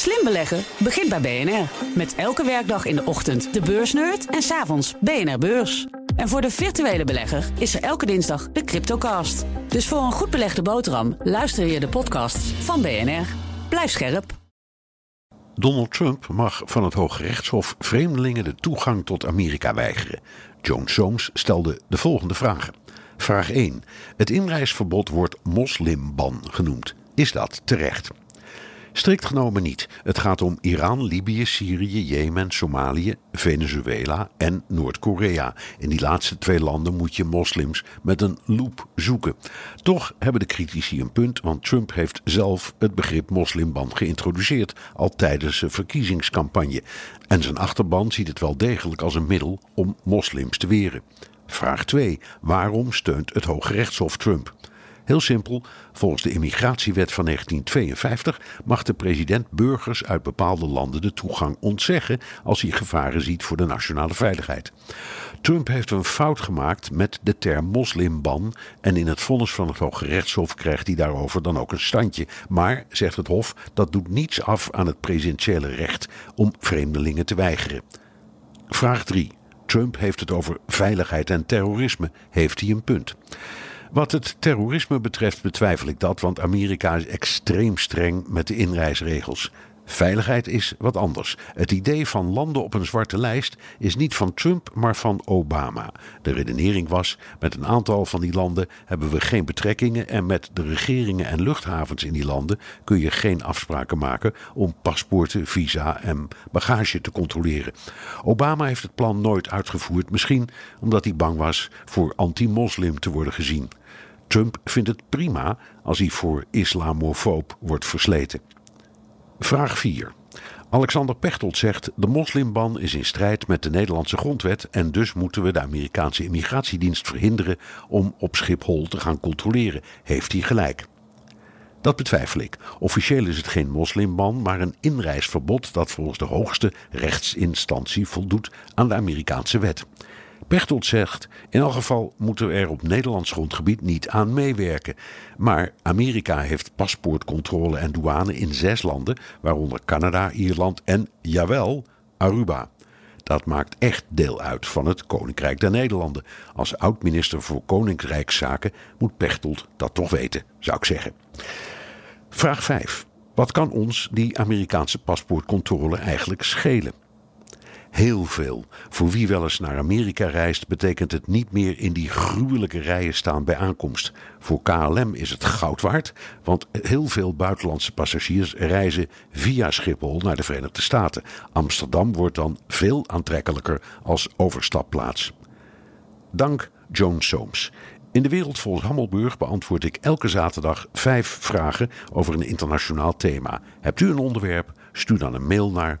Slim beleggen begint bij BNR. Met elke werkdag in de ochtend de beursnerd en s'avonds BNR Beurs. En voor de virtuele belegger is er elke dinsdag de Cryptocast. Dus voor een goed belegde boterham luister je de podcasts van BNR. Blijf scherp. Donald Trump mag van het Hoge Rechtshof vreemdelingen de toegang tot Amerika weigeren. Joan Soames stelde de volgende vragen. Vraag 1. Het inreisverbod wordt moslimban genoemd. Is dat terecht? Strikt genomen niet. Het gaat om Iran, Libië, Syrië, Jemen, Somalië, Venezuela en Noord-Korea. In die laatste twee landen moet je moslims met een loep zoeken. Toch hebben de critici een punt, want Trump heeft zelf het begrip moslimban geïntroduceerd al tijdens zijn verkiezingscampagne. En zijn achterban ziet het wel degelijk als een middel om moslims te weren. Vraag 2. Waarom steunt het Hoge Rechtshof Trump? Heel simpel, volgens de immigratiewet van 1952 mag de president burgers uit bepaalde landen de toegang ontzeggen als hij gevaren ziet voor de nationale veiligheid. Trump heeft een fout gemaakt met de term moslimban en in het vonnis van het Hoge Rechtshof krijgt hij daarover dan ook een standje. Maar, zegt het Hof, dat doet niets af aan het presidentiële recht om vreemdelingen te weigeren. Vraag 3. Trump heeft het over veiligheid en terrorisme. Heeft hij een punt? Wat het terrorisme betreft betwijfel ik dat, want Amerika is extreem streng met de inreisregels. Veiligheid is wat anders. Het idee van landen op een zwarte lijst is niet van Trump, maar van Obama. De redenering was: met een aantal van die landen hebben we geen betrekkingen en met de regeringen en luchthavens in die landen kun je geen afspraken maken om paspoorten, visa en bagage te controleren. Obama heeft het plan nooit uitgevoerd, misschien omdat hij bang was voor anti-moslim te worden gezien. Trump vindt het prima als hij voor islamofoob wordt versleten. Vraag 4. Alexander Pechtold zegt: De moslimban is in strijd met de Nederlandse grondwet en dus moeten we de Amerikaanse immigratiedienst verhinderen om op Schiphol te gaan controleren. Heeft hij gelijk? Dat betwijfel ik. Officieel is het geen moslimban, maar een inreisverbod dat volgens de hoogste rechtsinstantie voldoet aan de Amerikaanse wet. Pechtold zegt: in elk geval moeten we er op Nederlands grondgebied niet aan meewerken. Maar Amerika heeft paspoortcontrole en douane in zes landen, waaronder Canada, Ierland en, jawel, Aruba. Dat maakt echt deel uit van het Koninkrijk der Nederlanden. Als oud-minister voor Koninkrijkszaken moet Pechtold dat toch weten, zou ik zeggen. Vraag 5. Wat kan ons die Amerikaanse paspoortcontrole eigenlijk schelen? Heel veel. Voor wie wel eens naar Amerika reist, betekent het niet meer in die gruwelijke rijen staan bij aankomst. Voor KLM is het goud waard, want heel veel buitenlandse passagiers reizen via Schiphol naar de Verenigde Staten. Amsterdam wordt dan veel aantrekkelijker als overstapplaats. Dank Joan Soames. In de wereld volgens Hammelburg beantwoord ik elke zaterdag vijf vragen over een internationaal thema. Hebt u een onderwerp? Stuur dan een mail naar